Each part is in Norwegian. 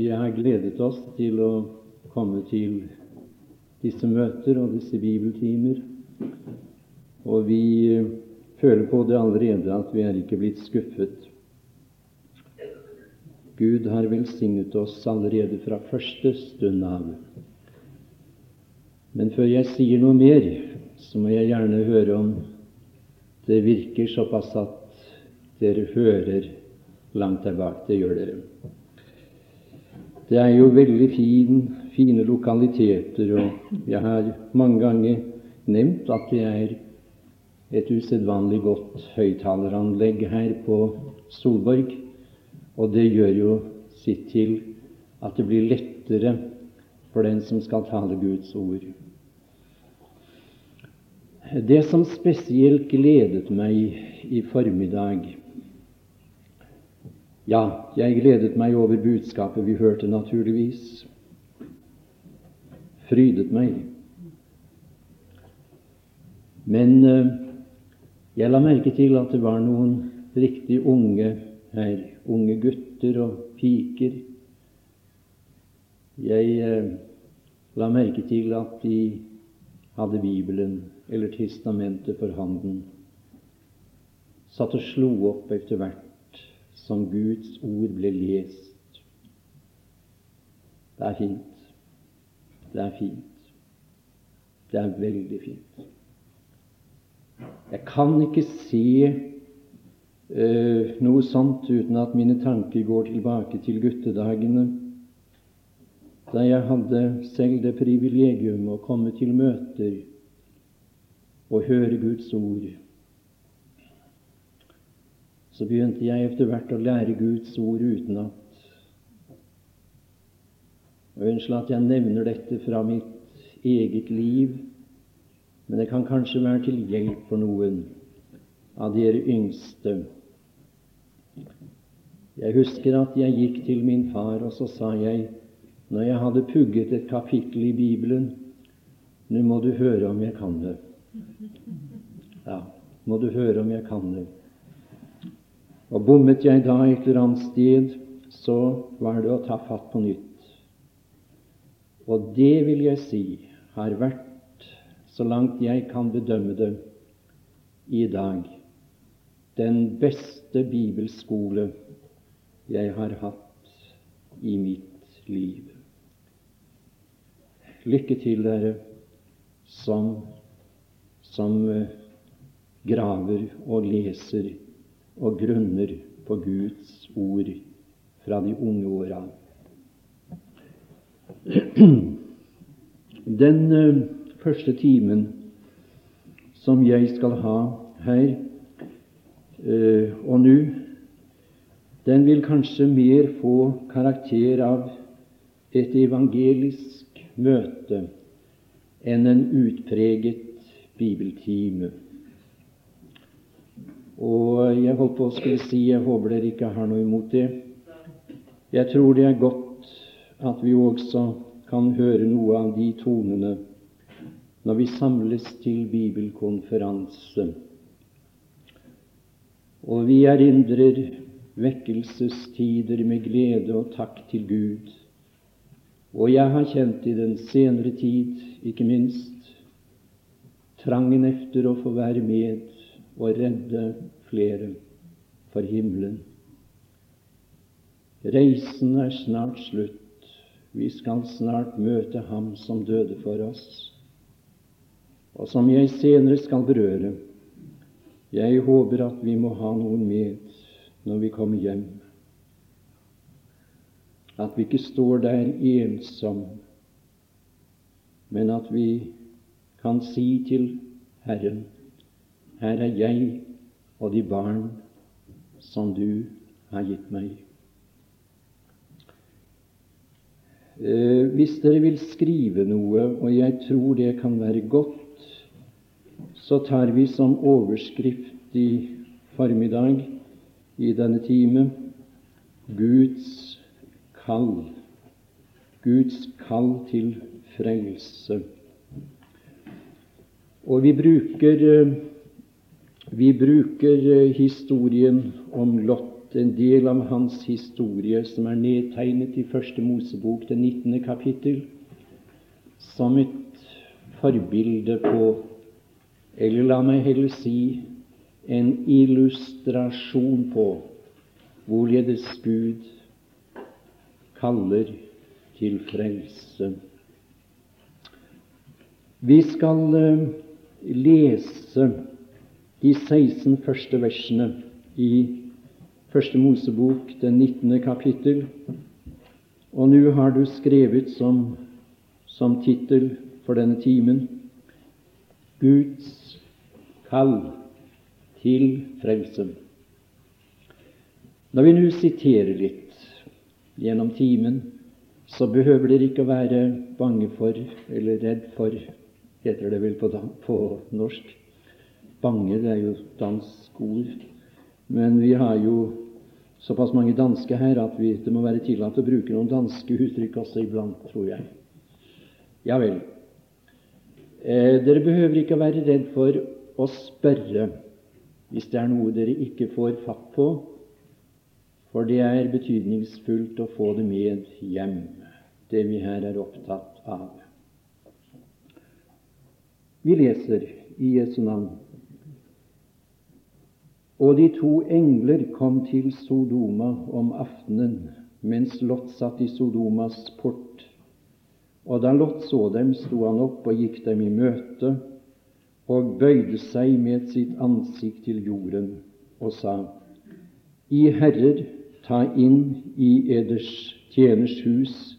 Vi har gledet oss til å komme til disse møter og disse bibeltimer, og vi føler på det allerede at vi er ikke blitt skuffet. Gud har velsignet oss allerede fra første stund av. Men før jeg sier noe mer, så må jeg gjerne høre om det virker såpass at dere hører langt der bak. Det gjør dere. Det er jo veldig fin, fine lokaliteter, og jeg har mange ganger nevnt at det er et usedvanlig godt høyttaleranlegg her på Solborg, og det gjør jo sitt til at det blir lettere for den som skal tale Guds ord. Det som spesielt gledet meg i formiddag, ja, jeg gledet meg over budskapet vi hørte, naturligvis. Frydet meg. Men eh, jeg la merke til at det var noen riktig unge her, unge gutter og piker. Jeg eh, la merke til at de hadde Bibelen eller Testamentet for handen. Satt og slo opp etter hvert som Guds ord ble lest. Det er fint. Det er fint. Det er veldig fint. Jeg kan ikke se uh, noe sånt uten at mine tanker går tilbake til guttedagene, da jeg hadde selv det privilegium å komme til møter og høre Guds ord så begynte jeg etter hvert å lære Guds ord utenat. Unnskyld at jeg nevner dette fra mitt eget liv, men det kan kanskje være til hjelp for noen av dere yngste. Jeg husker at jeg gikk til min far, og så sa jeg, når jeg hadde pugget et kapittel i Bibelen, nå må du høre om jeg kan det. Ja, må du høre om jeg kan det. Og bommet jeg da et eller annet sted, så var det å ta fatt på nytt. Og det vil jeg si har vært, så langt jeg kan bedømme det i dag, den beste bibelskole jeg har hatt i mitt liv. Lykke til, dere som, som eh, graver og leser og grunner på Guds ord fra de unge åra. Den uh, første timen som jeg skal ha her uh, og nå, den vil kanskje mer få karakter av et evangelisk møte enn en utpreget bibeltime. Og jeg holdt på å skulle si jeg håper dere ikke har noe imot det. Jeg tror det er godt at vi også kan høre noe av de tonene når vi samles til bibelkonferanse. Og vi erindrer vekkelsestider med glede og takk til Gud. Og jeg har kjent i den senere tid, ikke minst, trangen efter å få være med og redde flere for himmelen. Reisen er snart slutt. Vi skal snart møte Ham som døde for oss, og som jeg senere skal berøre. Jeg håper at vi må ha noen med når vi kommer hjem. At vi ikke står der ensom, men at vi kan si til Herren her er jeg og de barn som du har gitt meg. Eh, hvis dere vil skrive noe, og jeg tror det kan være godt, så tar vi som overskrift i formiddag i denne time Guds kall. Guds kall til frelse. Og vi bruker eh, vi bruker eh, historien om Lot en del av hans historie som er nedtegnet i Første Mosebok, det 19. kapittel, som et forbilde på, eller la meg heller si en illustrasjon på, hvorledes Gud kaller til frelse. Vi skal eh, lese de 16 første versene i Første Mosebok, det 19. kapittel. Og nå har du skrevet som, som tittel for denne timen Guds kall til frelse. Når vi nå siterer litt gjennom timen, så behøver dere ikke å være bange for eller redd for, heter det vel på, på norsk, Bange, det er jo dansk ord. Men vi har jo såpass mange danske her at vi, det må være tillatt å bruke noen danske uttrykk også iblant, tror jeg. Ja vel. Eh, dere behøver ikke å være redd for å spørre hvis det er noe dere ikke får fatt på, for det er betydningsfullt å få det med hjem, det vi her er opptatt av. Vi leser i Jesu navn og de to engler kom til Sodoma om aftenen mens Lot satt i Sodomas port. Og da Lot så dem, sto han opp og gikk dem i møte og bøyde seg med sitt ansikt til jorden og sa:" I Herrer, ta inn i eders tjeners hus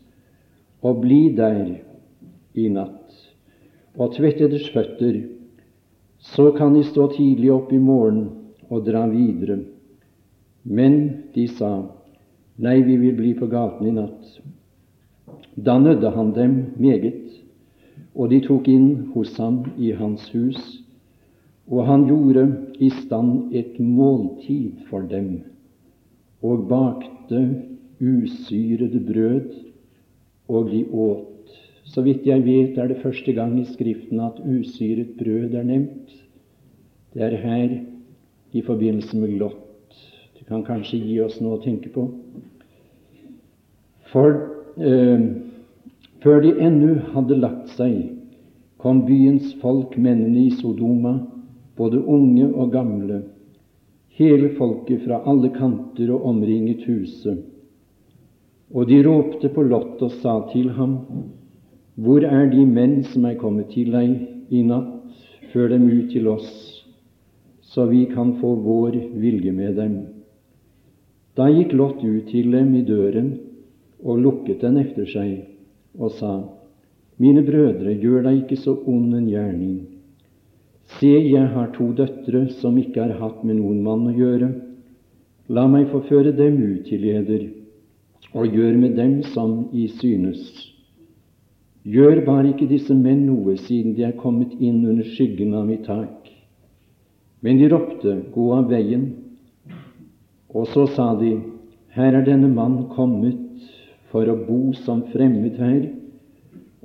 og bli der i natt, og tvett eders føtter, så kan de stå tidlig opp i morgen og dra videre. Men de sa, Nei, vi vil bli på gaten i natt. Da nødde han dem meget, og de tok inn hos ham i hans hus, og han gjorde i stand et måltid for dem, og bakte usyrede brød, og de åt. Så vidt jeg vet, er det første gang i Skriften at usyret brød er nevnt. Det er her i forbindelse med Lot. Det kan kanskje gi oss noe å tenke på. For eh, før de ennå hadde lagt seg, kom byens folk, mennene i Sodoma, både unge og gamle, hele folket fra alle kanter og omringet huset. Og de ropte på Lot og sa til ham, Hvor er de menn som er kommet til deg i natt? Før dem ut til oss så vi kan få vår vilje med dem. Da gikk Lot ut til dem i døren og lukket den efter seg og sa, Mine brødre, gjør deg ikke så ond en gjerning. Se, jeg har to døtre som ikke har hatt med noen mann å gjøre. La meg få føre dem ut til eder, og gjør med dem som i synes. Gjør bare ikke disse menn noe, siden de er kommet inn under skyggen av mitt tak. Men de ropte, Gå av veien. Og så sa de, Her er denne mann kommet for å bo som fremmed her,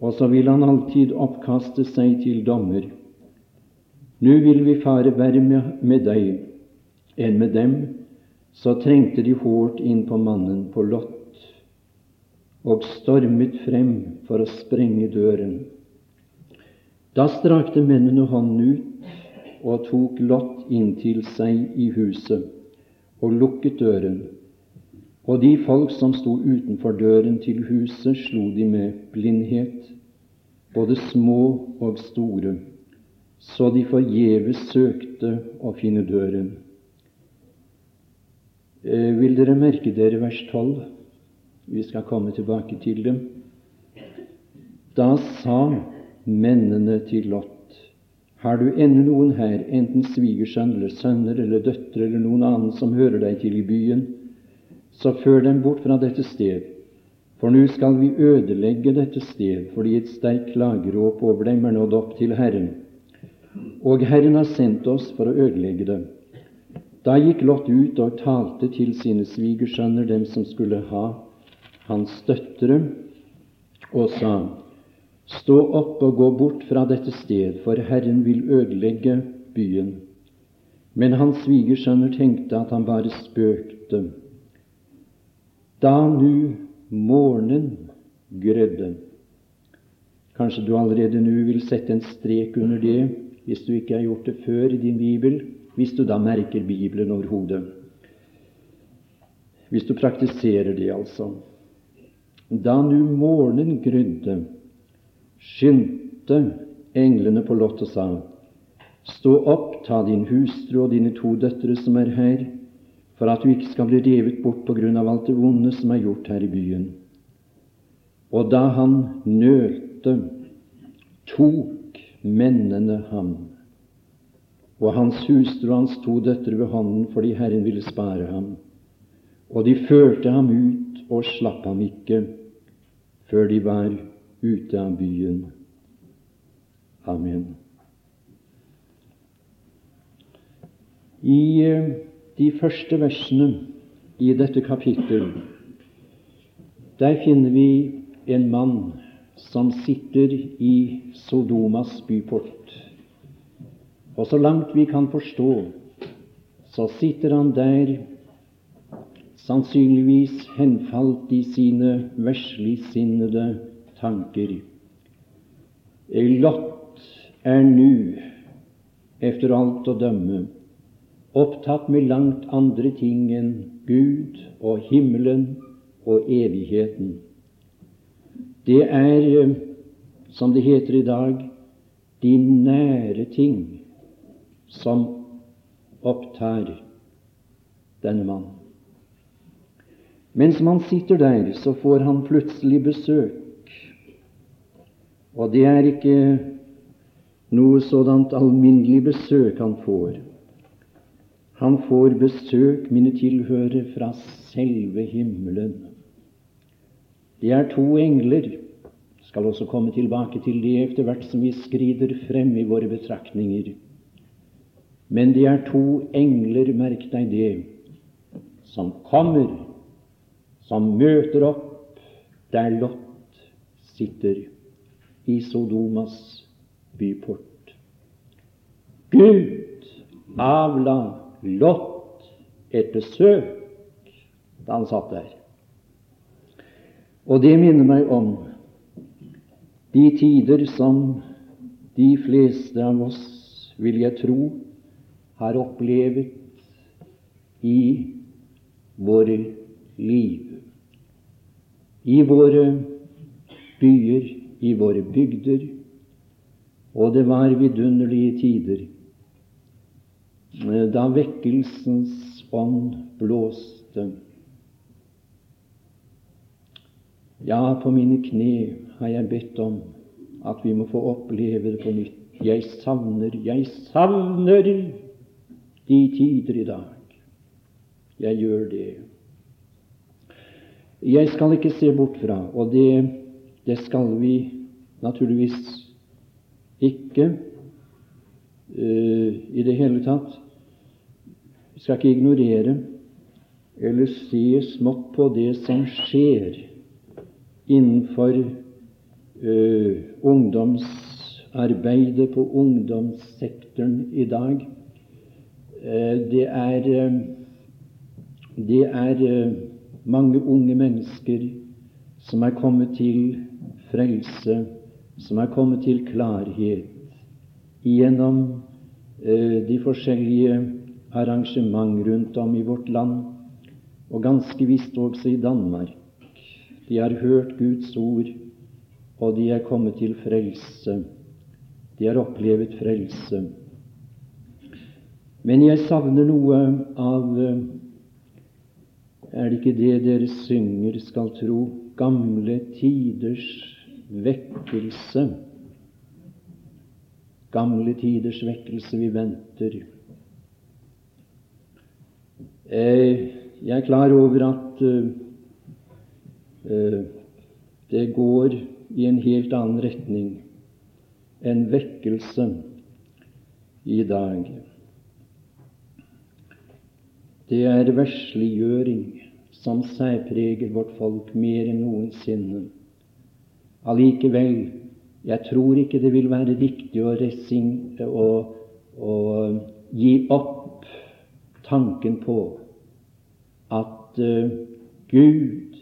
og så vil han alltid oppkaste seg til dommer. Nå vil vi fare verre med deg enn med dem. Så trengte de hårdt inn på mannen på Lott og stormet frem for å sprenge døren. Da strakte mennene hånden ut og tok Lot inntil seg i huset og lukket døren. Og de folk som sto utenfor døren til huset, slo de med blindhet, både små og store, så de forgjeves søkte å finne døren. Eh, vil dere merke dere vers 12? Vi skal komme tilbake til dem. Da sa mennene til Lot har du ennå noen her, enten svigersønn eller sønner eller døtre eller noen annen som hører deg til i byen, så før dem bort fra dette sted, for nå skal vi ødelegge dette sted, fordi et sterkt klageråp over dem er nådd opp til Herren. Og Herren har sendt oss for å ødelegge dem. Da gikk Lot ut og talte til sine svigersønner, dem som skulle ha hans døtre, og sa:" Stå opp og gå bort fra dette sted, for Herren vil ødelegge byen. Men hans svigersønner tenkte at han bare spøkte. Da nu morgenen grødde. Kanskje du allerede nå vil sette en strek under det, hvis du ikke har gjort det før i din bibel, hvis du da merker Bibelen over hodet. Hvis du praktiserer det, altså. Da nu morgenen grydde, skyndte englene på Lot og sa:" Stå opp, ta din hustru og dine to døtre som er her, for at du ikke skal bli revet bort på grunn av alt det vonde som er gjort her i byen. Og da han nølte, tok mennene ham og hans hustru og hans to døtre ved hånden fordi Herren ville spare ham. Og de førte ham ut og slapp ham ikke før de var ute av byen. Amen. I eh, de første versene i dette kapittel der finner vi en mann som sitter i Sodomas byport. Og så langt vi kan forstå, så sitter han der sannsynligvis henfalt i sine versligsinnede tanker. Lot er nu, efter alt å dømme, opptatt med langt andre ting enn Gud og himmelen og evigheten. Det er, som det heter i dag, de nære ting som opptar denne mannen. Mens man sitter der, så får han plutselig besøk. Og det er ikke noe sådant alminnelig besøk han får. Han får besøk, mine tilhørere, fra selve himmelen. Det er to engler. Skal også komme tilbake til det etter hvert som vi skrider frem i våre betraktninger. Men det er to engler, merk deg det, som kommer som møter opp der Lot sitter i Sodomas byport. Gud avla Lot et besøk da han satt der. Og det minner meg om de tider som de fleste av oss, vil jeg tro, har opplevd i våre liv i våre byer, i våre bygder, og det var vidunderlige tider da vekkelsens ånd blåste. Ja, på mine kne har jeg bedt om at vi må få oppleve det på nytt. Jeg savner, jeg savner de tider i dag. Jeg gjør det. Jeg skal ikke se bort fra, og det, det skal vi naturligvis ikke uh, i det hele tatt. Vi skal ikke ignorere eller se smått på det som skjer innenfor uh, ungdomsarbeidet på ungdomssektoren i dag. Uh, det er, det er mange unge mennesker som er kommet til frelse, som er kommet til klarhet gjennom eh, de forskjellige arrangement rundt om i vårt land, og ganske visst også i Danmark. De har hørt Guds ord, og de er kommet til frelse. De har opplevd frelse. Men jeg savner noe av eh, er det ikke det dere synger, skal tro? Gamle tiders vekkelse. Gamle tiders vekkelse vi venter. Eh, jeg er klar over at eh, eh, det går i en helt annen retning enn vekkelse i dag. Det er versliggjøring som særpreger vårt folk mer enn noensinne. Allikevel, jeg tror ikke det vil være riktig å, å, å gi opp tanken på at uh, Gud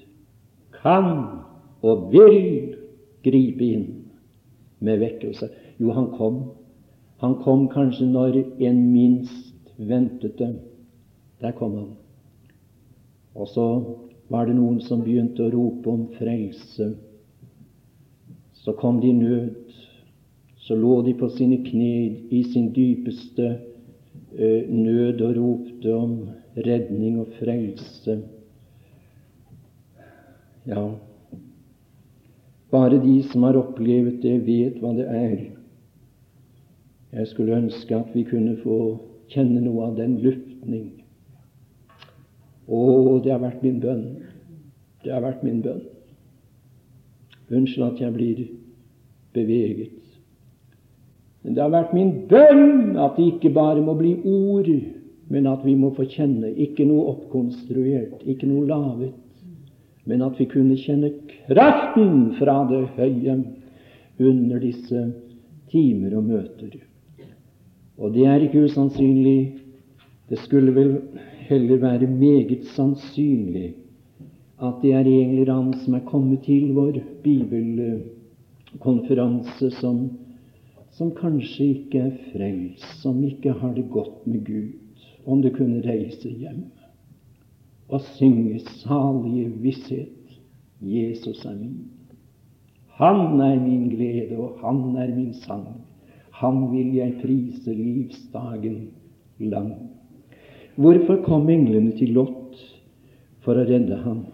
kan og vil gripe inn med vekkelse. Jo, han kom. Han kom kanskje når en minst ventet det. Der kom han. Og så var det noen som begynte å rope om frelse. Så kom de i nød. Så lå de på sine kne i sin dypeste uh, nød og ropte om redning og frelse. Ja, bare de som har opplevd det, vet hva det er. Jeg skulle ønske at vi kunne få kjenne noe av den luftning. Å, det har vært min bønn. Det har vært min bønn. Unnskyld at jeg blir beveget. Men det har vært min bønn at det ikke bare må bli ord, men at vi må få kjenne. Ikke noe oppkonstruert, ikke noe laget, men at vi kunne kjenne kraften fra det høye under disse timer og møter. Og det er ikke usannsynlig. Det skulle vel heller være meget sannsynlig at det er eller annen som er kommet til vår bibelkonferanse, som, som kanskje ikke er frelst, som ikke har det godt med Gud, om du kunne reise hjem og synge salige visshet Jesus er min. Han er min glede, og han er min sang. Han vil jeg prise livsdagen lang. Hvorfor kom englene til Lot? For å redde ham.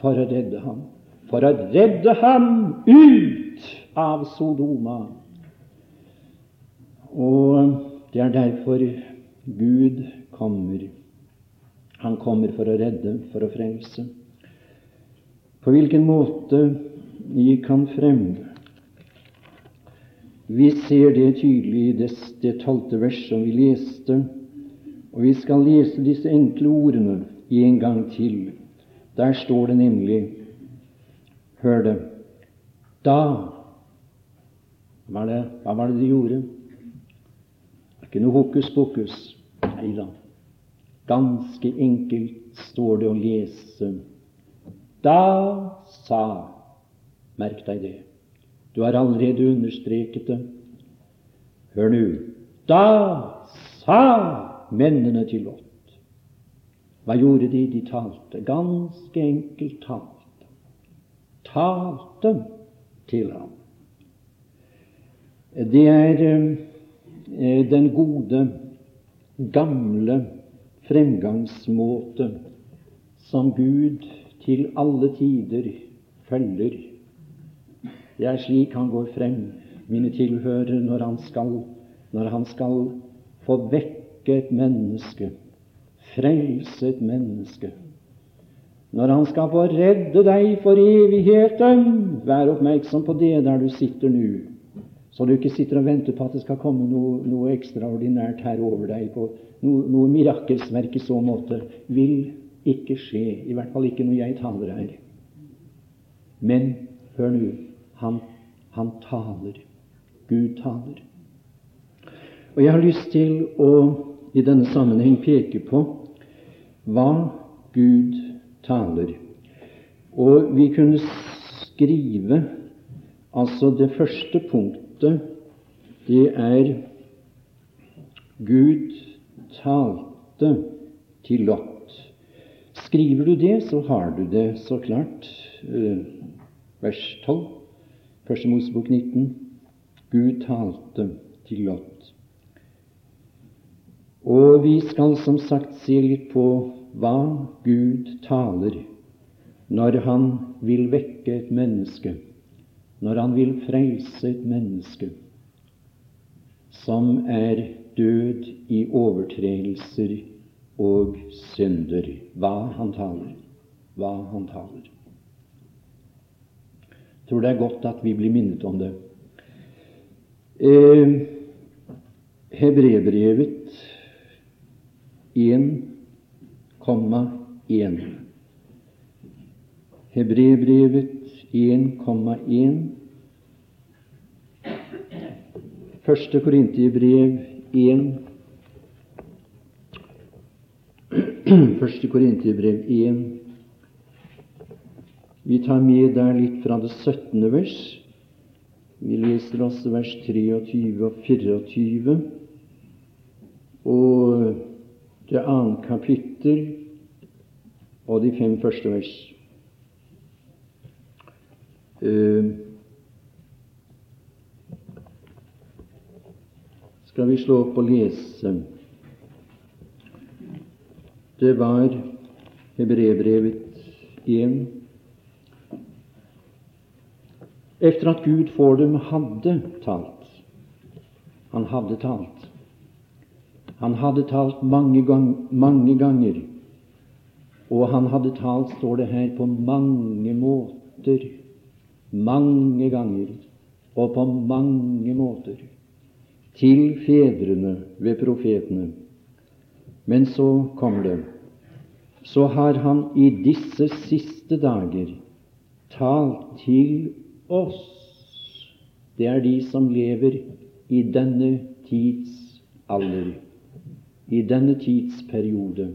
For å redde ham. For å redde ham ut av Sodoma. Og det er derfor Gud kommer. Han kommer for å redde, for å frelse. På hvilken måte gikk han frem? Vi ser det tydelig i det, det tolvte vers som vi leste, og vi skal lese disse enkle ordene en gang til. Der står det nemlig Hør det. Da hva, det, hva var det de gjorde? Det er Ikke noe hokus pokus. Nei da. Ganske enkelt står det å lese da sa Merk deg det. Du har allerede understreket det. Hør nå. Da sa mennene til Lot. Hva gjorde de? De talte. Ganske enkelt talte. Talte til ham. Det er eh, den gode, gamle fremgangsmåte som Gud til alle tider følger. Det er slik han går frem, mine tilhørere, når han skal, når han skal få vekke et menneske, frelse et menneske. Når han skal få redde deg for evigheten, vær oppmerksom på det der du sitter nå, så du ikke sitter og venter på at det skal komme noe, noe ekstraordinært her over deg, på noe, noe mirakelsverk i så måte. Vil ikke skje, i hvert fall ikke når jeg taler her. Men hør nå han, han taler. Gud taler. Og jeg har lyst til å i denne sammenheng peke på hva Gud taler. Og vi kunne skrive altså det første punktet, det er Gud talte til Lot. Skriver du det, så har du det så klart. Eh, vers 12, Første Mosebok 19. Gud talte til Lot. Og vi skal som sagt se litt på hva Gud taler når Han vil vekke et menneske, når Han vil frelse et menneske som er død i overtredelser og synder. Hva han taler. Hva han taler. Jeg tror det er godt at vi blir minnet om det. Eh, Hebrebrevet 1,1. Hebrebrevet 1,1. Første Korintiebrev 1, Første Korintiebrev 1. Vi tar med der litt fra det 17. vers. Vi leser også vers 23 og 24 og det annet kapittel og de fem første vers. Uh, skal vi slå opp og lese. Det var Hebrevbrevet 1. Efter at Gud for dem hadde talt Han hadde talt. Han hadde talt mange, gang, mange ganger, og han hadde talt, står det her, på mange måter. Mange ganger og på mange måter til fedrene ved profetene. Men så kommer det så har han i disse siste dager talt til oss. Det er de som lever i denne tids alder, i denne tidsperiode.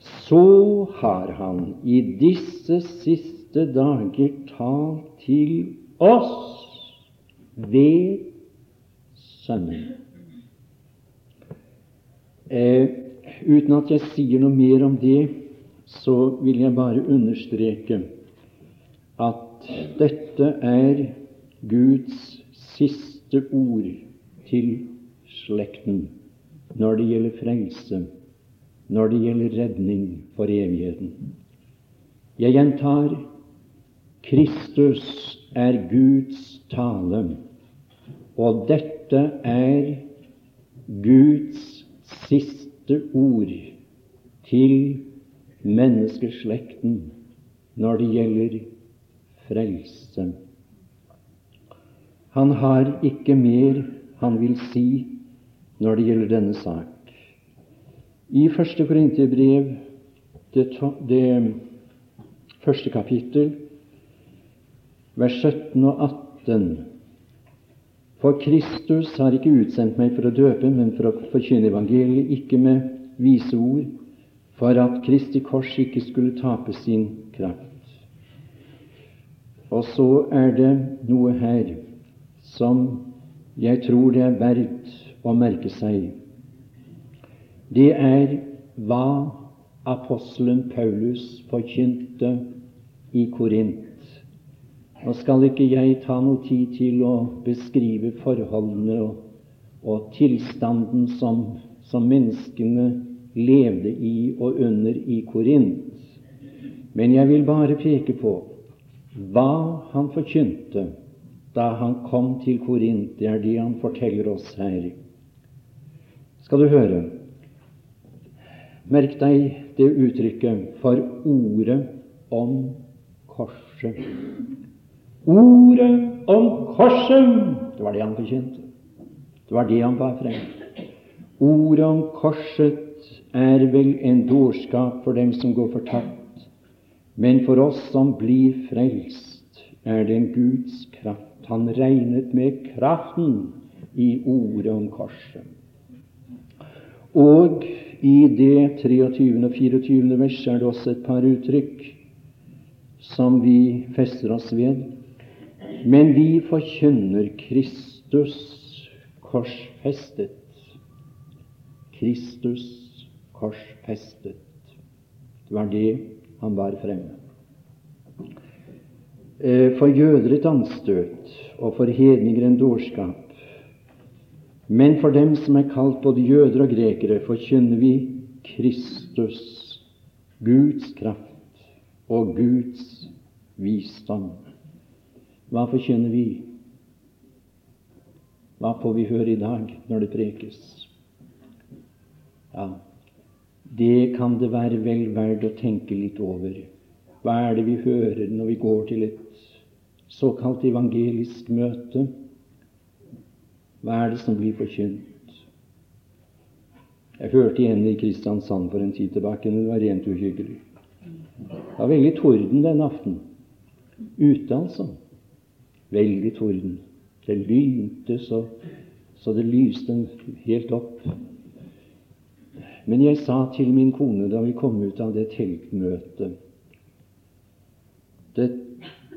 Så har han i disse siste dager talt til oss ved Sønnen. Eh, uten at jeg sier noe mer om det, så vil jeg bare understreke at dette er Guds siste ord til slekten når det gjelder frelse, når det gjelder redning for evigheten. Jeg gjentar Kristus er Guds tale, og dette er Guds siste ord til menneskeslekten når det gjelder frelse. Han har ikke mer han vil si når det gjelder denne sak. I første Korinterbrev, det, det første kapittel, vers 17 og 18 For Kristus har ikke utsendt meg for å døpe, men for å forkynne evangeliet, ikke med vise ord, for at Kristi kors ikke skulle tape sin kraft. Og så er det noe her som jeg tror det er verdt å merke seg. Det er hva apostelen Paulus forkynte i Korint. Nå skal ikke jeg ta noe tid til å beskrive forholdene og, og tilstanden som, som menneskene levde i og under i Korint. Men jeg vil bare peke på hva han forkynte da han kom til Korint. Det er det han forteller oss her. Skal du høre? Merk deg det uttrykket 'for ordet om korset'. Ordet om korset! Det var det han forkynte. Det var det han bar frem. Ordet om korset er vel en dårskap for dem som går fortapt, men for oss som blir frelst, er det en Guds kraft. Han regnet med kraften i ordet om korset. Og i det 23. og 24. vers er det også et par uttrykk som vi fester oss ved. Men vi forkynner Kristus korsfestet. Kristus korsfestet. Det var det han bar fremme. Eh, for jøder et anstøt, og for hedninger en dårskap. Men for dem som er kalt både jøder og grekere, forkynner vi Kristus, Guds kraft og Guds visdom. Hva forkynner vi? Hva får vi høre i dag når det prekes? Ja, det kan det være vel verdt å tenke litt over. Hva er det vi hører når vi går til et såkalt evangelisk møte? Hva er det som blir forkynt? Jeg hørte igjen i Kristiansand for en tid tilbake. men Det var rent uhyggelig. Det var veldig torden den aften. Ute, altså. Veldig torden. Det lynte så, så det lyste helt opp. Men jeg sa til min kone da vi kom ut av det teltmøtet det,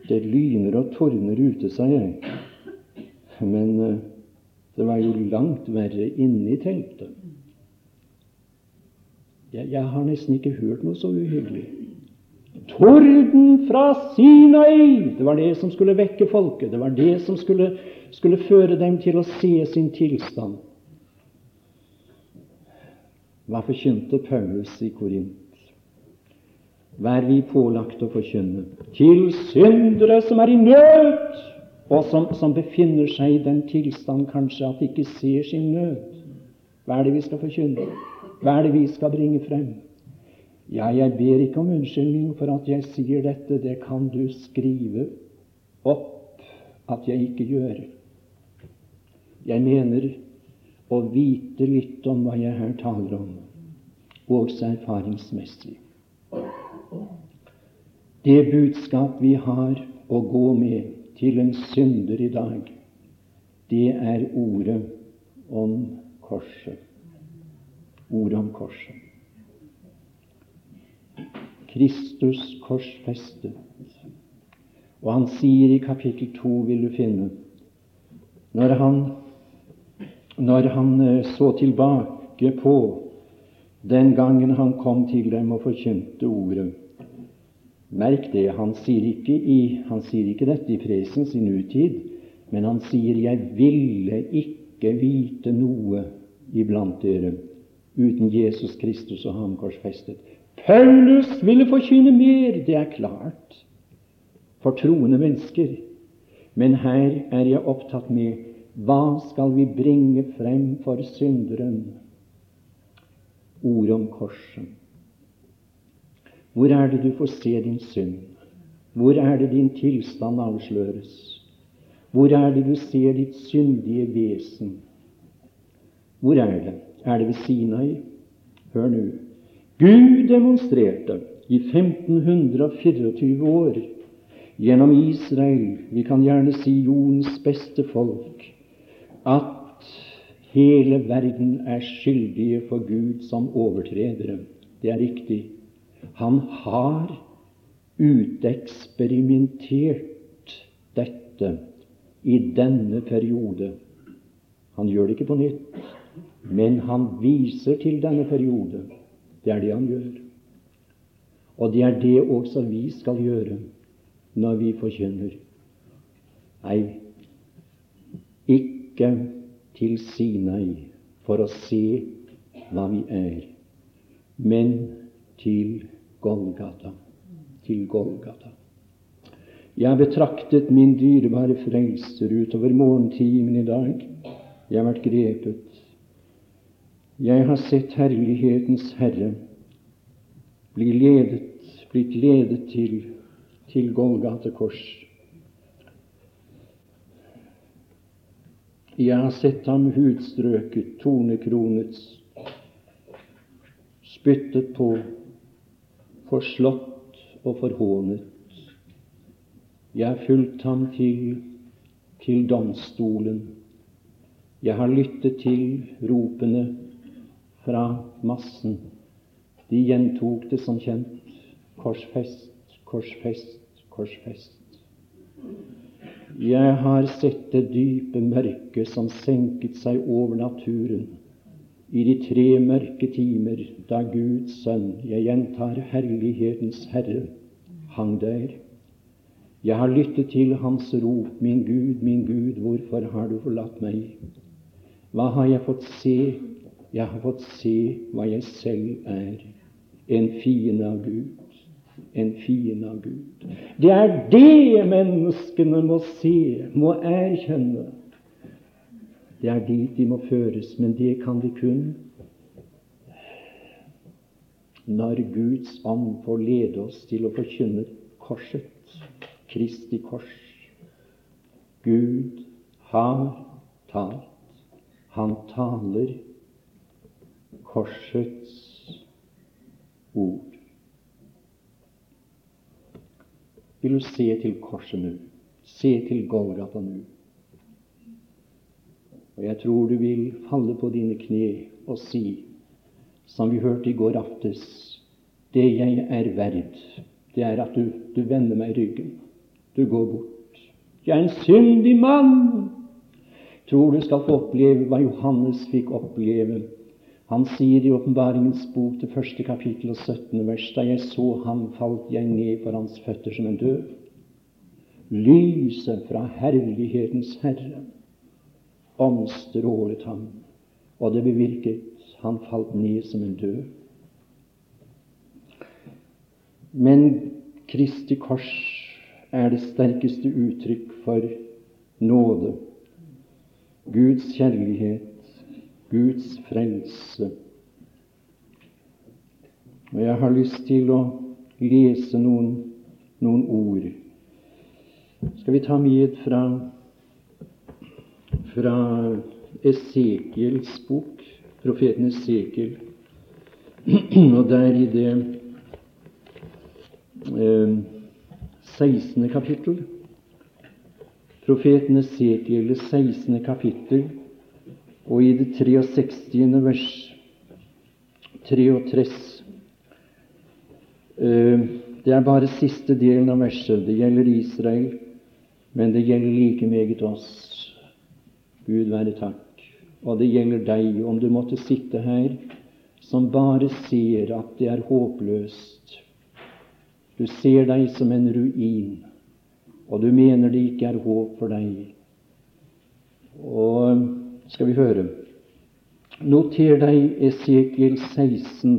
det lyner og tordner ute, sa jeg. Men uh, det var jo langt verre inne i teltet. Jeg, jeg, har nesten ikke hørt noe så uhyggelig. Torden fra Sinai! Det var det som skulle vekke folket. Det var det som skulle, skulle føre dem til å se sin tilstand. Hva forkynte Paulus i Korint? Er vi pålagt å forkynne? Til syndere som er i nød, og som, som befinner seg i den tilstand kanskje at de ikke ser sin nød. Hva er det vi skal forkynne? Hva er det vi skal bringe frem? Ja, jeg ber ikke om unnskyldning for at jeg sier dette. Det kan du skrive opp at jeg ikke gjør. Jeg mener å vite litt om hva jeg her taler om, også erfaringsmessig. Det budskap vi har å gå med til en synder i dag, det er ordet om korset. Ordet om korset. Kristus korsfestet. Og han sier i kapittel 2, vil du finne, når han når han eh, så tilbake på den gangen han kom til dem og forkynte ordet. Merk det, han sier ikke, i, han sier ikke dette i presens i nutid, men han sier 'Jeg ville ikke vite noe iblant dere uten Jesus Kristus og ham korsfestet'. Paulus ville forkynne mer, det er klart, for troende mennesker. Men her er jeg opptatt med hva skal vi bringe frem for synderen? Ordet om korset. Hvor er det du får se din synd? Hvor er det din tilstand avsløres? Hvor er det du ser ditt syndige vesen? Hvor er det? Er det ved Sinai? Hør nå. Gud demonstrerte i 1524 år gjennom Israel, vi kan gjerne si jordens beste folk, at hele verden er skyldige for Gud som overtredere. Det er riktig. Han har uteksperimentert dette i denne periode. Han gjør det ikke på nytt, men han viser til denne periode. Det er det han gjør. Og det er det også vi skal gjøre når vi forkynner. Nei, ikke til Sinai for å se hva vi er, men til Golgata. Til Golgata. Jeg har betraktet min dyrebare frelser utover morgentimen i dag. Jeg har vært grepet. Jeg har sett herlighetens Herre bli ledet, blitt ledet til, til Golgata kors. Jeg har sett ham hudstrøket, tornekronet, spyttet på, forslått og forhånet. Jeg har fulgt ham til, til domstolen. Jeg har lyttet til ropene fra massen. De gjentok det som kjent. Korsfest, korsfest, korsfest. Jeg har sett det dype mørket som senket seg over naturen i de tre mørke timer da Guds sønn, jeg gjentar Herlighetens Herre, hang der. Jeg har lyttet til hans rop, min Gud, min Gud, hvorfor har du forlatt meg? Hva har jeg fått se? Jeg har fått se hva jeg selv er, en fiende av Gud en fiende av Gud. Det er det menneskene må se, må erkjenne. Det er dit de må føres, men det kan de kun når Guds ånd får lede oss til å forkynne korset, Kristi kors. Gud har talt. Han taler korsets ord. Vil du se til korset nå? Se til Golgata nå. Og jeg tror du vil falle på dine kne og si, som vi hørte i går aftes, det jeg er verd, det er at du, du vender meg ryggen. Du går bort. Jeg er en syndig mann. Tror du skal få oppleve hva Johannes fikk oppleve. Han sier i Åpenbaringens bok, det første kapittel og 17. vers, da jeg så ham, falt jeg ned for hans føtter som en død. Lyset fra herlighetens Herre omstrålet ham, og det bevirket han falt ned som en død. Men Kristi kors er det sterkeste uttrykk for nåde, Guds kjærlighet, Guds frelse. Og jeg har lyst til å lese noen, noen ord. Skal vi ta med fra, fra Esekiels bok, profeten Esekiel, og der i det eh, 16. kapittel. Profeten Esekiel, det 16. kapittel, og i det 63. vers 33. Eh, det er bare siste delen av verset. Det gjelder Israel, men det gjelder like meget oss. Gud være takk. Og det gjelder deg, om du måtte sitte her som bare ser at det er håpløst du ser deg som en ruin, og du mener det ikke er håp for deg. Og skal vi høre Noter deg Esekiel 16,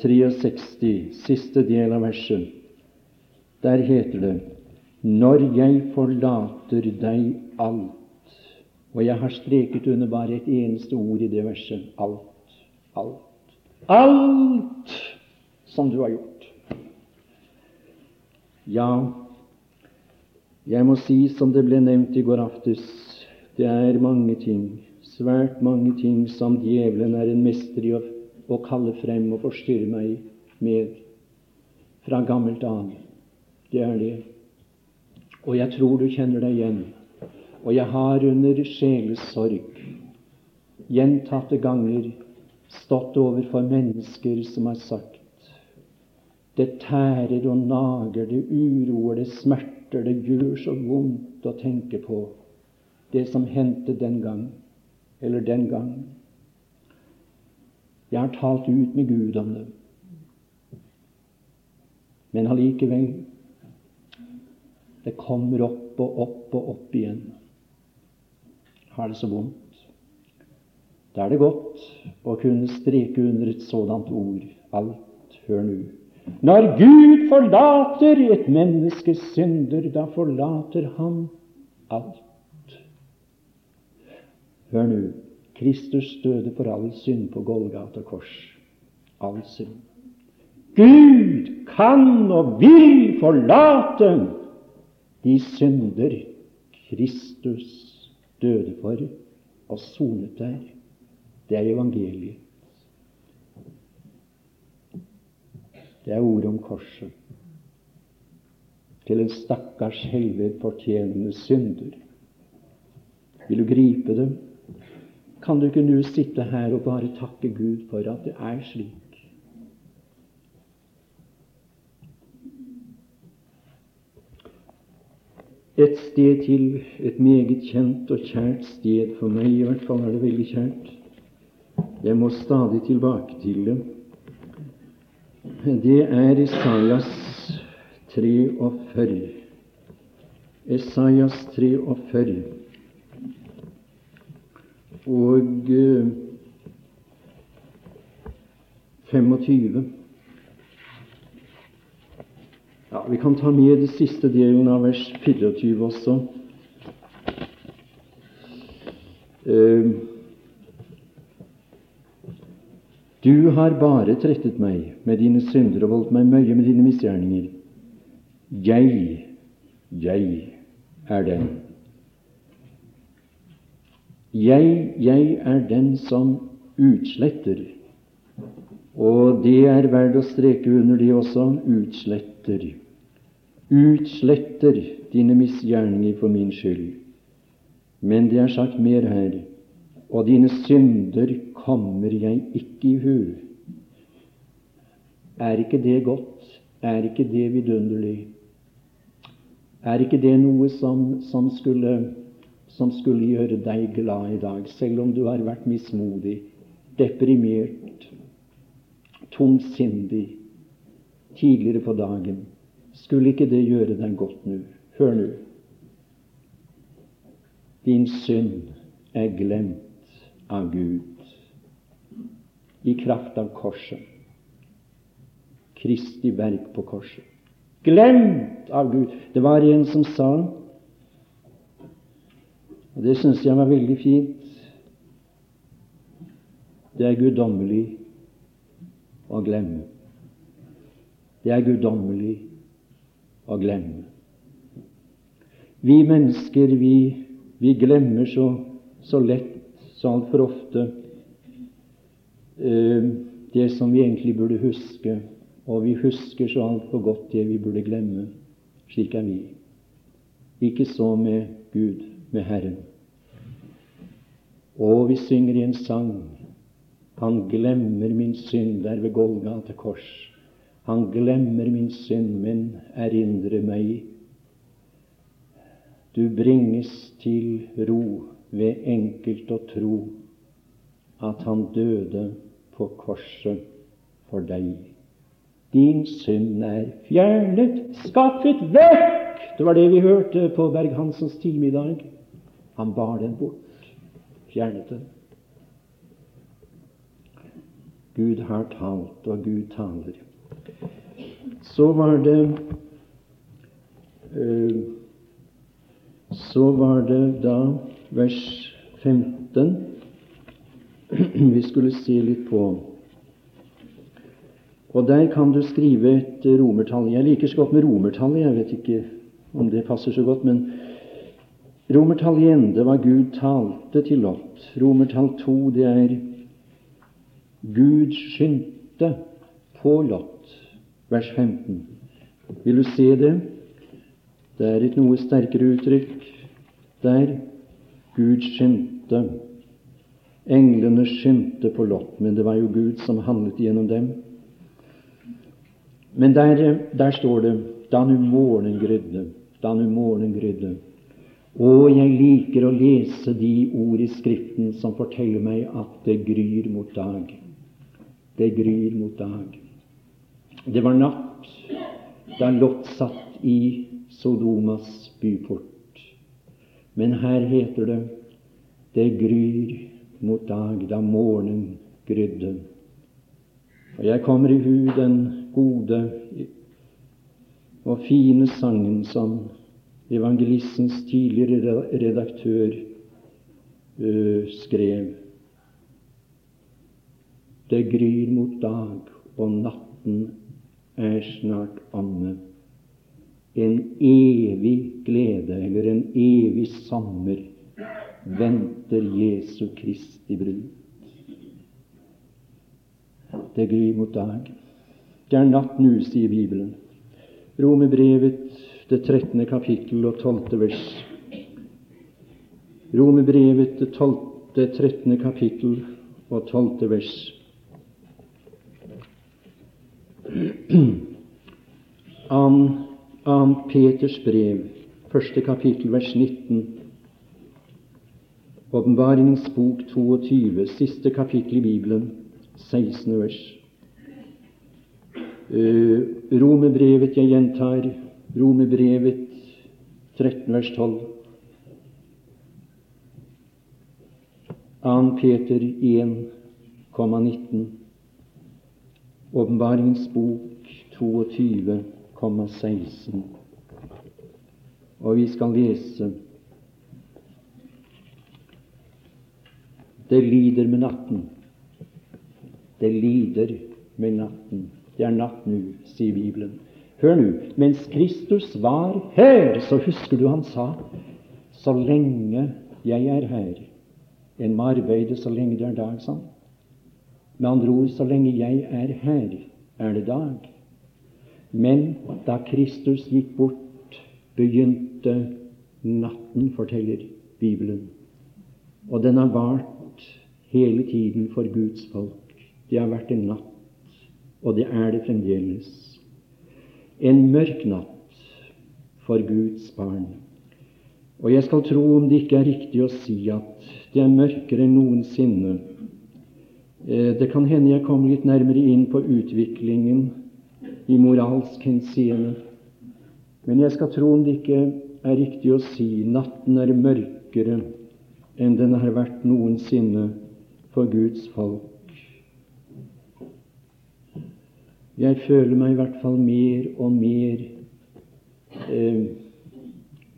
63, siste del av verset. Der heter det Når jeg forlater deg alt Og jeg har streket under bare et eneste ord i det verset. Alt. Alt. Alt som du har gjort. Ja, jeg må si som det ble nevnt i går aftes, det er mange ting, svært mange ting, som djevelen er en mester i å, å kalle frem og forstyrre meg med fra gammelt av. Det er det. Og jeg tror du kjenner deg igjen. Og jeg har under sjelesorg gjentatte ganger stått overfor mennesker som har sagt det tærer og nager, det uroer, det smerter, det gjør så vondt å tenke på det som hendte den gang, eller den gang. Jeg har talt ut med Gud om det. Men allikevel det kommer opp og opp og opp igjen. Har det så vondt. Da er det godt å kunne streke under et sådant ord. Alt, hør nå. Når Gud forlater et menneskes synder, da forlater han alt. Hør nå. Kristus døde for all synd på Golgata kors. All synd. Gud kan og vil forlate de synder Kristus døde for og sonet der. Det er evangeliet. Det er ordet om korset. Til en stakkars helvete fortjenende synder. Vil du gripe det? Kan du ikke nå sitte her og bare takke Gud for at det er slik? Et sted til, et meget kjent og kjært sted for meg, i hvert fall er det veldig kjært. Jeg må stadig tilbake til det det er Isaias 43. Esaias 43. Og 25. Ja, Vi kan ta med det siste delen av vers 24 også. Uh, Du har bare trettet meg med dine synder og voldt meg møye med dine misgjerninger. Jeg, jeg er den. Jeg, jeg er den som utsletter. Og det er verdt å streke under det også utsletter. Utsletter dine misgjerninger for min skyld. Men det er sagt mer her. og dine synder kommer jeg ikke i hu. Er ikke det godt? Er ikke det vidunderlig? Er ikke det noe som, som, skulle, som skulle gjøre deg glad i dag, selv om du har vært mismodig, deprimert, tungsindig tidligere på dagen? Skulle ikke det gjøre deg godt nå? Hør nå. Din synd er glemt av Gud i kraft av korset. Kristi verk på korset. Glemt av Gud. Det var en som sa, og det syns jeg var veldig fint Det er guddommelig å glemme. Det er guddommelig å glemme. Vi mennesker, vi, vi glemmer så, så lett, så altfor ofte, eh, det som vi egentlig burde huske, og vi husker så altfor godt det vi burde glemme. Slik er vi. Ikke så med Gud, med Herren. Og vi synger i en sang Han glemmer min synd der ved Golgata kors. Han glemmer min synd, men erindrer meg. Du bringes til ro ved enkelt å tro at han døde på korset for deg. Din synd er fjernet, skaffet vekk. Det var det vi hørte på Berg-Hansens time i dag. Han bar den bort, fjernet den. Gud har talt, og Gud taler. Så var det uh, Så var det da vers 15 vi skulle se litt på. Og der kan du skrive et romertall. Jeg liker så godt med romertallet. Jeg vet ikke om det passer så godt, men romertall i ende var Gud talte til Lot. Romertall to, det er Gud skyndte på Lot vers 15. Vil du se det? Det er et noe sterkere uttrykk der. Gud skyndte. Englene skyndte på Lot, men det var jo Gud som handlet gjennom dem. Men der, der står det da nu morgenen grydde, da nu morgenen grydde. Og jeg liker å lese de ord i Skriften som forteller meg at det gryr mot dag. Det gryr mot dag. Det var natt da Lot satt i Sodomas byport. Men her heter det det gryr mot dag da morgenen grydde. Og jeg kommer i hu den gode og fine sangen som evangelistens tidligere redaktør uh, skrev. Det gryr mot dag, og natten er snart omme. En evig glede, eller en evig sommer, venter Jesu Kristi brud. Det gryr mot dag. Det er natt nå, sier Bibelen. Romerbrevet, det 13. kapittel og 12. vers. Romerbrevet, det, 12, 13. kapittel og 12. vers. An Peters brev, første kapittel, vers 19. Åpenbaringens bok 22, siste kapittel i Bibelen, 16. vers. Uh, Romebrevet, jeg gjentar, Romerbrevet 13, vers 12. 2. Peter 1,19. Åpenbaringens bok 22,16. Og vi skal lese Det lider med natten. Det lider med natten. Det er natt nå, sier Bibelen. Hør nå. Mens Kristus var her, så husker du han sa så lenge jeg er her. En må arbeide så lenge det er dag, sånn. Med andre ord, så lenge jeg er her, er det dag. Men da Kristus gikk bort, begynte natten, forteller Bibelen. Og den har vart hele tiden for Guds folk. Det har vært en natt, og det er det fremdeles. En mørk natt for Guds barn. Og jeg skal tro, om det ikke er riktig å si at det er mørkere enn noensinne. Eh, det kan hende jeg kommer litt nærmere inn på utviklingen i moralsk henseende. Men jeg skal tro om det ikke er riktig å si natten er mørkere enn den har vært noensinne for Guds folk. Jeg føler meg i hvert fall mer og mer eh,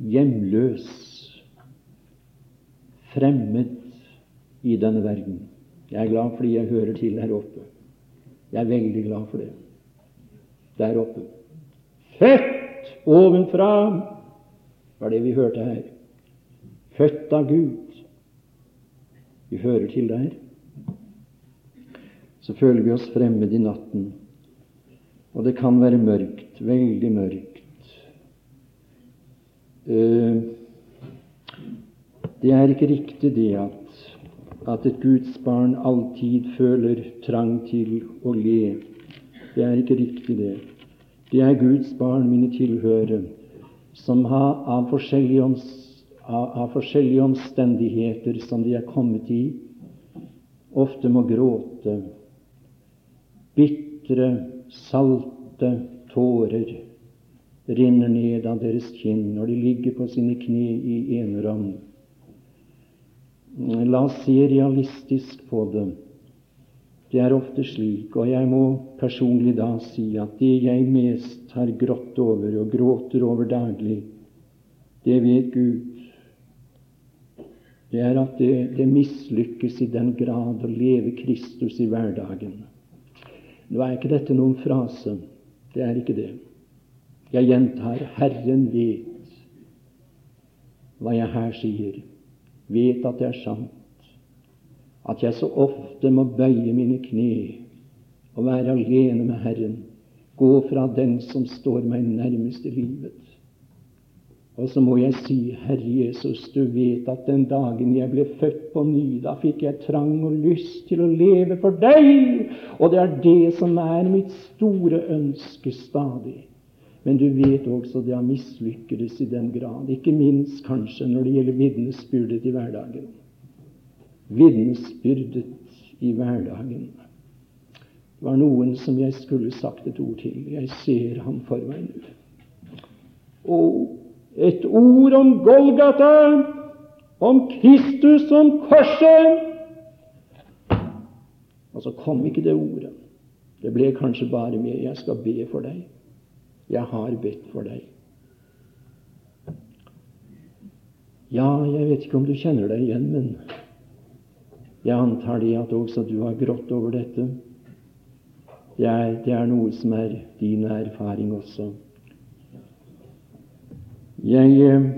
hjemløs, fremmed i denne verden. Jeg er glad fordi jeg hører til der oppe. Jeg er veldig glad for det. Der oppe. Født ovenfra, var det vi hørte her. Født av Gud. Vi hører til der. Så føler vi oss fremmed i natten. Og det kan være mørkt, veldig mørkt. Eh, det er ikke riktig det at, at et Guds barn alltid føler trang til å le. Det er ikke riktig, det. Det er Guds barn, mine tilhørere, som har av forskjellige, av, av forskjellige omstendigheter som de er kommet i, ofte må gråte bitre, salte tårer rinner ned av deres kinn når de ligger på sine kne i enerom. La oss se realistisk på det. Det er ofte slik, og jeg må personlig da si at det jeg mest har grått over og gråter over daglig, det vet Gud. Det er at det, det mislykkes i den grad å leve Kristus i hverdagen. Nå er ikke dette noen frase. Det er ikke det. Jeg gjentar Herren vet hva jeg her sier, vet at det er sant, at jeg så ofte må bøye mine kne og være alene med Herren, gå fra den som står meg nærmest i livet. Og så må jeg si, Herre Jesus, du vet at den dagen jeg ble født på ny, da fikk jeg trang og lyst til å leve for deg, og det er det som er mitt store ønske stadig. Men du vet også det har mislykkes i den grad, ikke minst kanskje når det gjelder vitnesbyrdet i hverdagen. Vitnesbyrdet i hverdagen. Det var noen som jeg skulle sagt et ord til. Jeg ser ham for meg nå. Og et ord om Golgata, om Kristus som korset. Og så kom ikke det ordet. Det ble kanskje bare med 'Jeg skal be for deg'. Jeg har bedt for deg. Ja, jeg vet ikke om du kjenner deg igjen, men jeg antar det at også du har grått over dette. Det er, det er noe som er din erfaring også. Jeg, eh,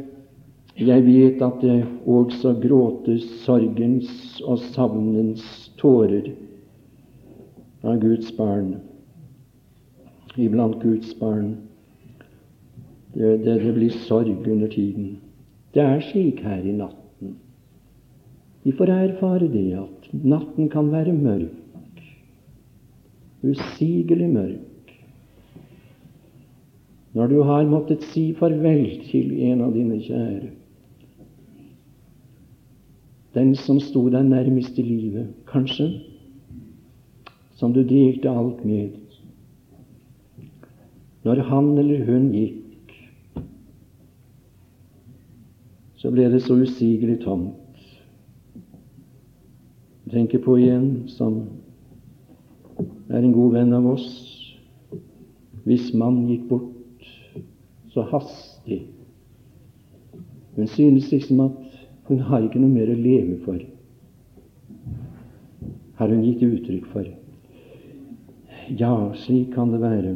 jeg vet at det også gråtes sorgens og savnens tårer av Guds barn iblant Guds barn. Det, det, det, blir sorg under tiden. Det er slik her i natten. Vi får erfare det at natten kan være mørk, usigelig mørk. Når du har måttet si farvel til en av dine kjære, den som sto deg nærmest i livet, kanskje, som du delte alt med, når han eller hun gikk, så ble det så usigelig tomt. Jeg tenker på en som er en god venn av oss. Hvis mann gikk bort så hastig Hun synes liksom at hun har ikke noe mer å leve for, har hun gitt uttrykk for. Ja, slik kan det være.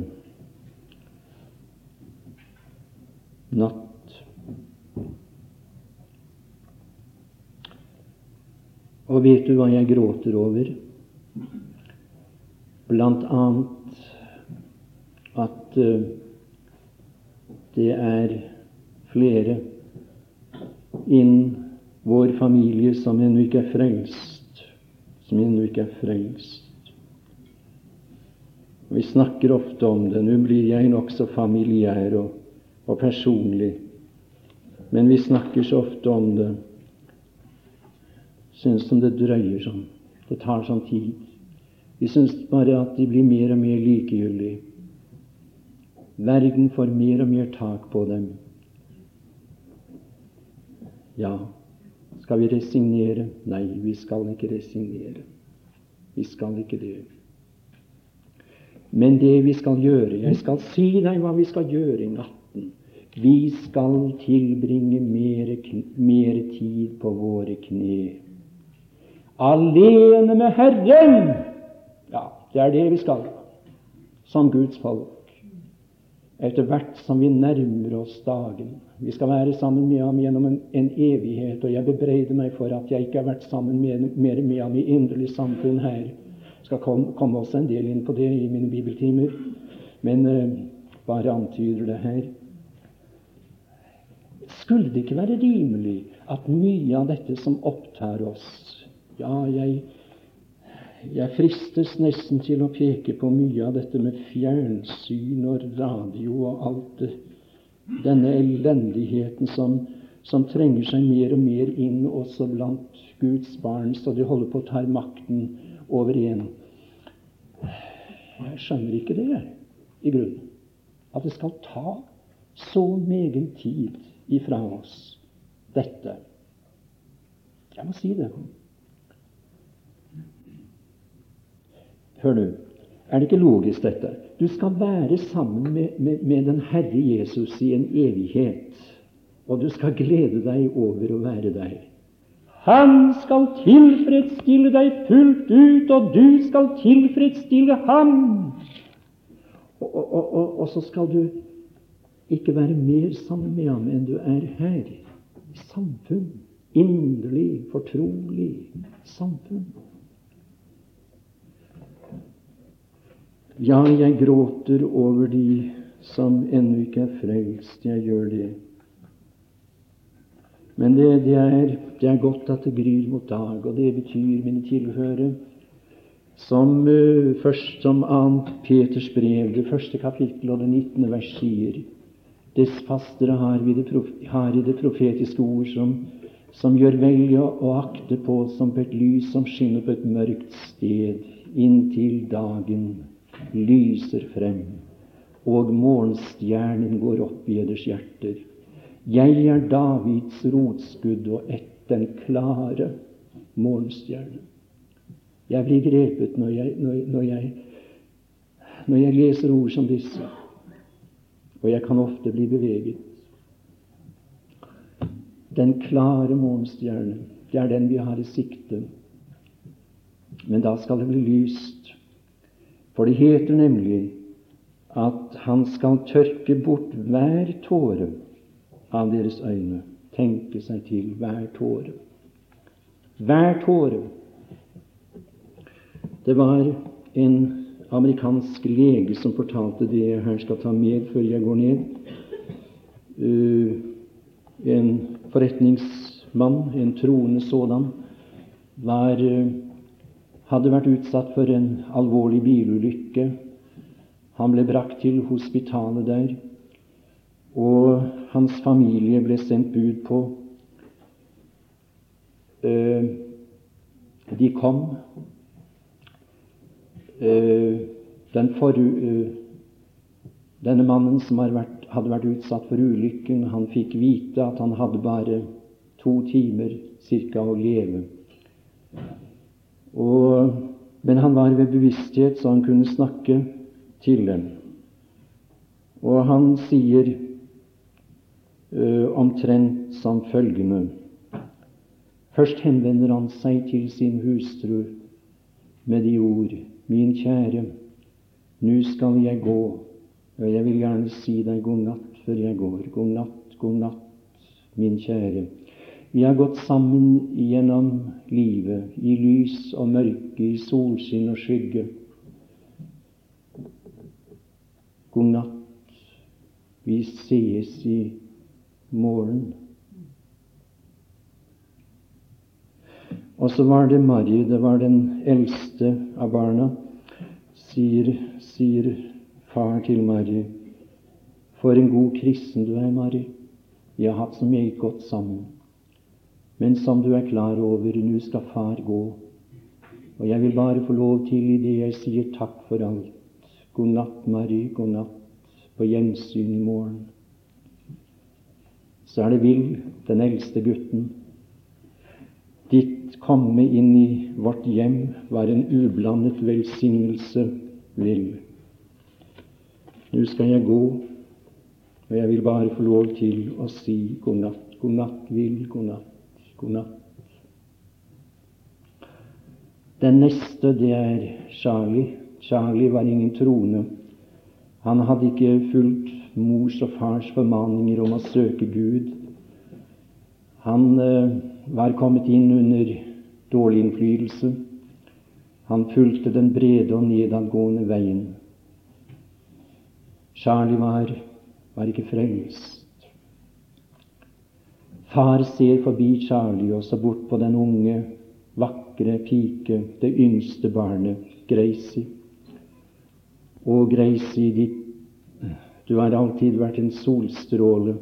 Natt. Og vet du hva jeg gråter over? Blant annet at uh, det er flere innen vår familie som ennå ikke er frelst. som ennå ikke er frelst. Vi snakker ofte om det. Nå blir jeg nokså familiær og, og personlig, men vi snakker så ofte om det. Syns som det drøyer sånn. Det tar sånn tid. Vi syns bare at de blir mer og mer likegyldige. Verden får mer og mer tak på dem. Ja, skal vi resignere? Nei, vi skal ikke resignere. Vi skal ikke det. Men det vi skal gjøre Jeg skal si deg hva vi skal gjøre i natten. Vi skal tilbringe mer, mere tid på våre kne. Alene med Herren! Ja, det er det vi skal som Guds folk etter hvert som vi nærmer oss dagen. Vi skal være sammen med ham gjennom en, en evighet, og jeg bebreider meg for at jeg ikke har vært sammen med, mer med ham i inderlig samfunn her. Jeg skal komme, komme også en del inn på det i mine bibeltimer, men uh, bare antyder det her. Skulle det ikke være rimelig at mye av dette som opptar oss Ja, jeg jeg fristes nesten til å peke på mye av dette med fjernsyn og radio og alt det, denne elendigheten som, som trenger seg mer og mer inn også blant Guds barn, så de holder på å ta makten over igjen. Jeg skjønner ikke det, i grunnen. At det skal ta så megen tid ifra oss, dette. Jeg må si det. Hør nå. Er det ikke logisk, dette? Du skal være sammen med, med, med, den Herre Jesus i en evighet, og du skal glede deg over å være der. Han skal tilfredsstille deg fullt ut, og du skal tilfredsstille ham. Og, og, og, og så skal du ikke være mer sammen med ham enn du er her, i samfunn. Inderlig, fortrolig samfunn. Ja, jeg gråter over de som ennå ikke er frelst. Jeg gjør det. Men det, det, er, det, er, godt at det gryr mot dag, og det betyr, mine tilhørere, som uh, først som annet Peters brev, det første kapittel og det 19. vers sier Dess fastere har har i det profetiske ord som, som gjør vel å akte på som på et lys som skinner på et mørkt sted, inntil dagen lyser frem, og morgenstjernen går opp i eders hjerter. Jeg er Davids rotskudd og ett den klare morgenstjerne. Jeg blir grepet når jeg, når, når, jeg, når jeg leser ord som disse, og jeg kan ofte bli beveget. Den klare morgenstjerne, det er den vi har i sikte. Men da skal det bli lyst for det heter nemlig at han skal tørke bort hver tåre av deres øyne. Tenke seg til hver tåre. Hver tåre. Det var en amerikansk lege som fortalte det jeg her skal ta med før jeg går ned. Uh, en forretningsmann, en troende sådan, var uh, hadde vært utsatt for en alvorlig bilulykke. Han ble brakt til hospitalet der, og hans familie ble sendt bud på. Eh, de kom. Eh, den for, eh, denne mannen som vært, hadde vært utsatt for ulykken, han fikk vite at han hadde bare to timer cirka å leve. Og, men han var ved bevissthet, så han kunne snakke til dem. Og han sier uh, omtrent som følgende Først henvender han seg til sin hustru med de ord Min kjære, nå skal jeg gå, og jeg vil gjerne si deg god natt før jeg går. God natt, god natt, min kjære. Vi har gått sammen gjennom livet, i lys og mørke, i solskinn og skygge. God natt. Vi sees i morgen. Og så var det Mari, det var den eldste av barna, sier, sier far til Mari. For en god kristen du er, Mari. Vi har hatt så meget godt sammen. Men som du er klar over, nå skal far gå. Og jeg vil bare få lov til, i det jeg sier takk for alt, god natt, Mari, god natt, på gjensyn i morgen. Så er det Will, den eldste gutten, Ditt komme inn i vårt hjem var en ublandet velsignelse, vil. Nå skal jeg gå, og jeg vil bare få lov til å si god natt, god natt, vil, god natt, god natt. Den neste, det er Charlie. Charlie var ingen troende. Han hadde ikke fulgt mors og fars formaninger om å søke Gud. Han eh, var kommet inn under dårlig innflytelse. Han fulgte den brede og nedadgående veien. Charlie var, var ikke frelst. Far ser forbi Charlie og så bort på den unge, vakre pike, det yngste barnet, Gracie. Å, Gracie, ditt, du har alltid vært en solstråle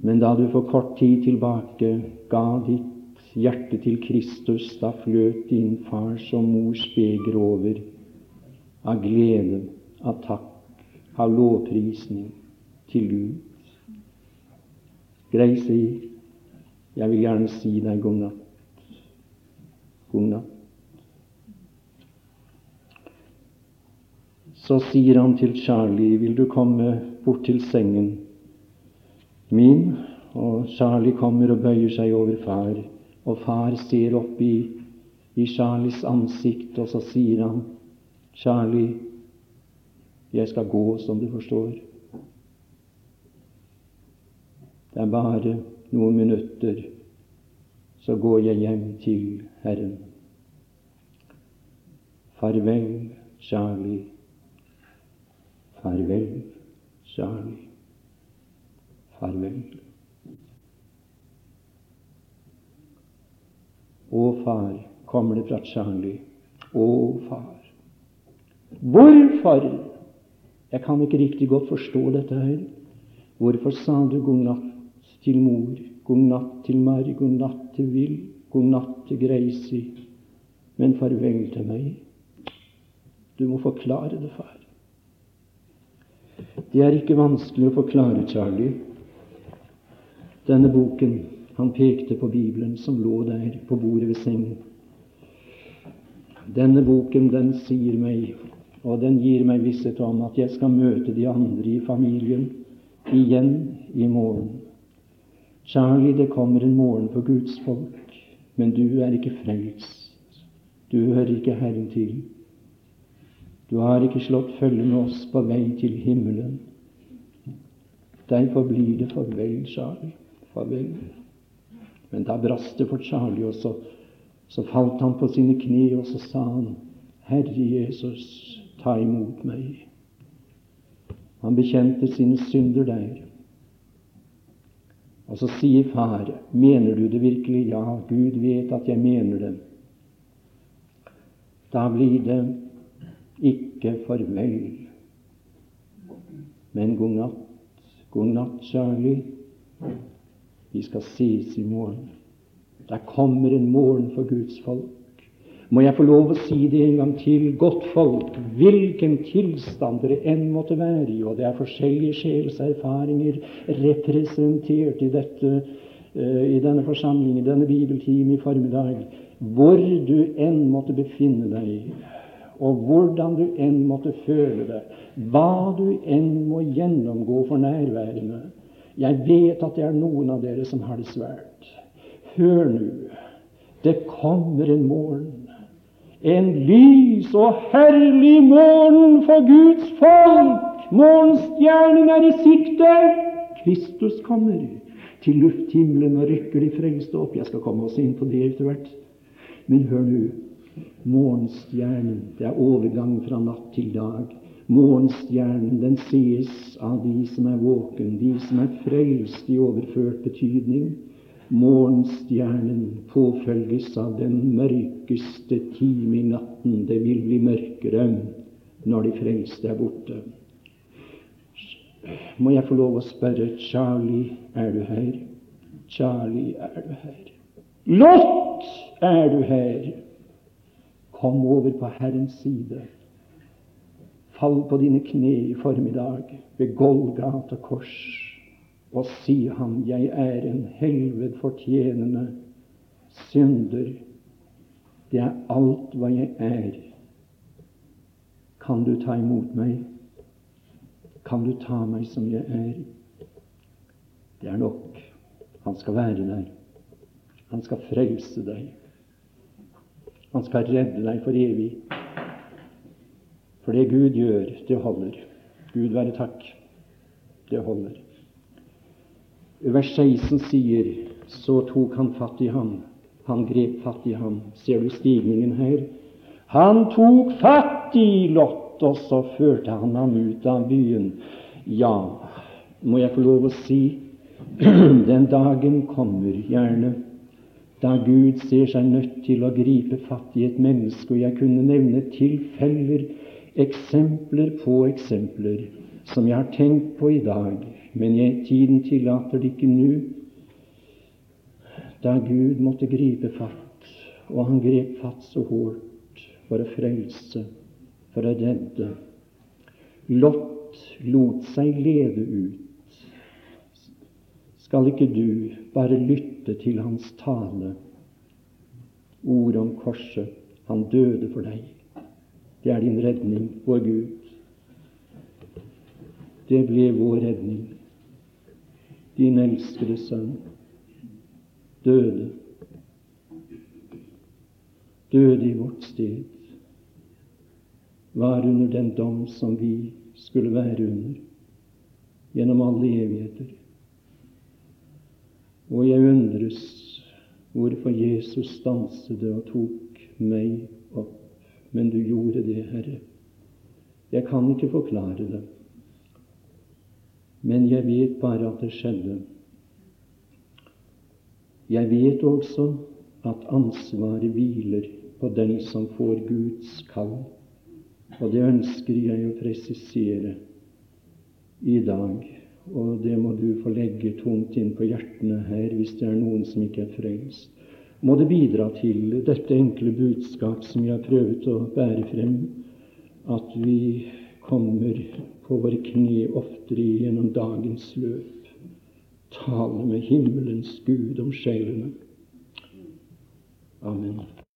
men da du for kort tid tilbake ga ditt hjerte til Kristus, da fløt din fars og mors beger over av glede, av takk, av lovprisning til Gud. Gracie, jeg vil gjerne si deg god natt. God natt. Så sier han til Charlie, vil du komme bort til sengen? Min, og Charlie kommer og bøyer seg over far, og far ser opp i, i Charlies ansikt, og så sier han, Charlie, jeg skal gå, som du forstår. Det er bare noen minutter, så går jeg hjem til Herren. Farvel, Charlie. Farvel, Charlie farvel. Å, far, kommer det fra Charlie. Å, far. Hvorfor? Jeg kan ikke riktig godt forstå dette her. Hvorfor sa du god natt til mor, god natt til Mari, god natt til Will, god natt til Gracie, men farvel til meg? Du må forklare det, far. Det er ikke vanskelig å forklare, Charlie denne boken. Han pekte på Bibelen som lå der på bordet ved sengen. Denne boken, den sier meg, og den gir meg visshet om at jeg skal møte de andre i familien igjen i morgen. Charlie, det kommer en morgen for Guds folk, men du er ikke frelst. Du hører ikke Herren til. Du har ikke slått følge med oss på vei til himmelen. Derfor blir det farvel, Charlie farvel. Men da brast det for Charlie, og så, så falt han på sine kne, og så sa han, Herre Jesus, ta imot meg. Han bekjente sine synder der. Og så sier far, mener du det virkelig? Ja, Gud vet at jeg mener det. Da blir det ikke farvel, men god natt. God natt, Charlie. Vi skal ses i morgen. Der kommer en morgen for Guds folk. Må jeg få lov å si det en gang til, godt folk, hvilken tilstand dere enn måtte være i, og det er forskjellige sjelserfaringer representert i, dette, uh, i denne forsamlingen, i denne bibeltime i formiddag, hvor du enn måtte befinne deg, og hvordan du enn måtte føle det, hva du enn må gjennomgå for nærværende, jeg vet at det er noen av dere som har det svært. Hør nå. Det kommer en morgen. En lys og herlig morgen for Guds folk. Morgenstjernen er i sikte. Kristus kommer til lufthimmelen og rykker de frelste opp. Jeg skal komme oss inn på det etter hvert. Men hør nå. Morgenstjernen, det er overgang fra natt til dag. Morgenstjernen den ses av de som er våken, de som er frelst i overført betydning. Morgenstjernen påfølges av den mørkeste time i natten. Det vil bli mørkere når de frelste er borte. Må jeg få lov å spørre Charlie, er du her? Charlie, er du her? Lot, er du her? Kom over på Herrens side. Fall på dine kne i formiddag ved Golgata kors og si ham, jeg er en helved fortjenende synder. Det er alt hva jeg er. Kan du ta imot meg? Kan du ta meg som jeg er? Det er nok. Han skal være der. Han skal frelse deg. Han skal redde deg for evig. For det Gud gjør, det holder. Gud være takk. Det holder. Vers 16 sier så tok han fatt i ham. Han grep fatt i ham. Ser du stigningen her? Han tok fatt i Lot, og så førte han ham ut av byen. Ja, må jeg få lov å si, den dagen kommer gjerne da Gud ser seg nødt til å gripe fatt i et menneske. Og jeg kunne nevne tilfeller, eksempler på eksempler, som jeg har tenkt på i dag men jeg, tiden tillater det ikke nå. Da Gud måtte gripe fatt, og han grep fatt så hårdt for å frelse, for å redde. Lot lot seg lede ut. Skal ikke du bare lytte til hans tale, ord om korset? Han døde for deg. Det er din redning, vår Gud. Det ble vår redning din elskede sønn, døde. Døde i vårt sted. Var under den dom som vi skulle være under gjennom alle evigheter. Og jeg undres hvorfor Jesus stanset og tok meg opp. Men du gjorde det, Herre. Jeg kan ikke forklare det. Men jeg vet bare at det skjedde. Jeg vet også at ansvaret hviler på den som får Guds kall. Og det ønsker jeg å presisere i dag. Og det må du få legge tungt inn på hjertene her hvis det er noen som ikke er frelst. Må det bidra til dette enkle budskap som jeg har prøvd å bære frem, at vi kommer på våre kne oftere gjennom dagens løp. Tale med himmelens Gud om sjelene. Amen.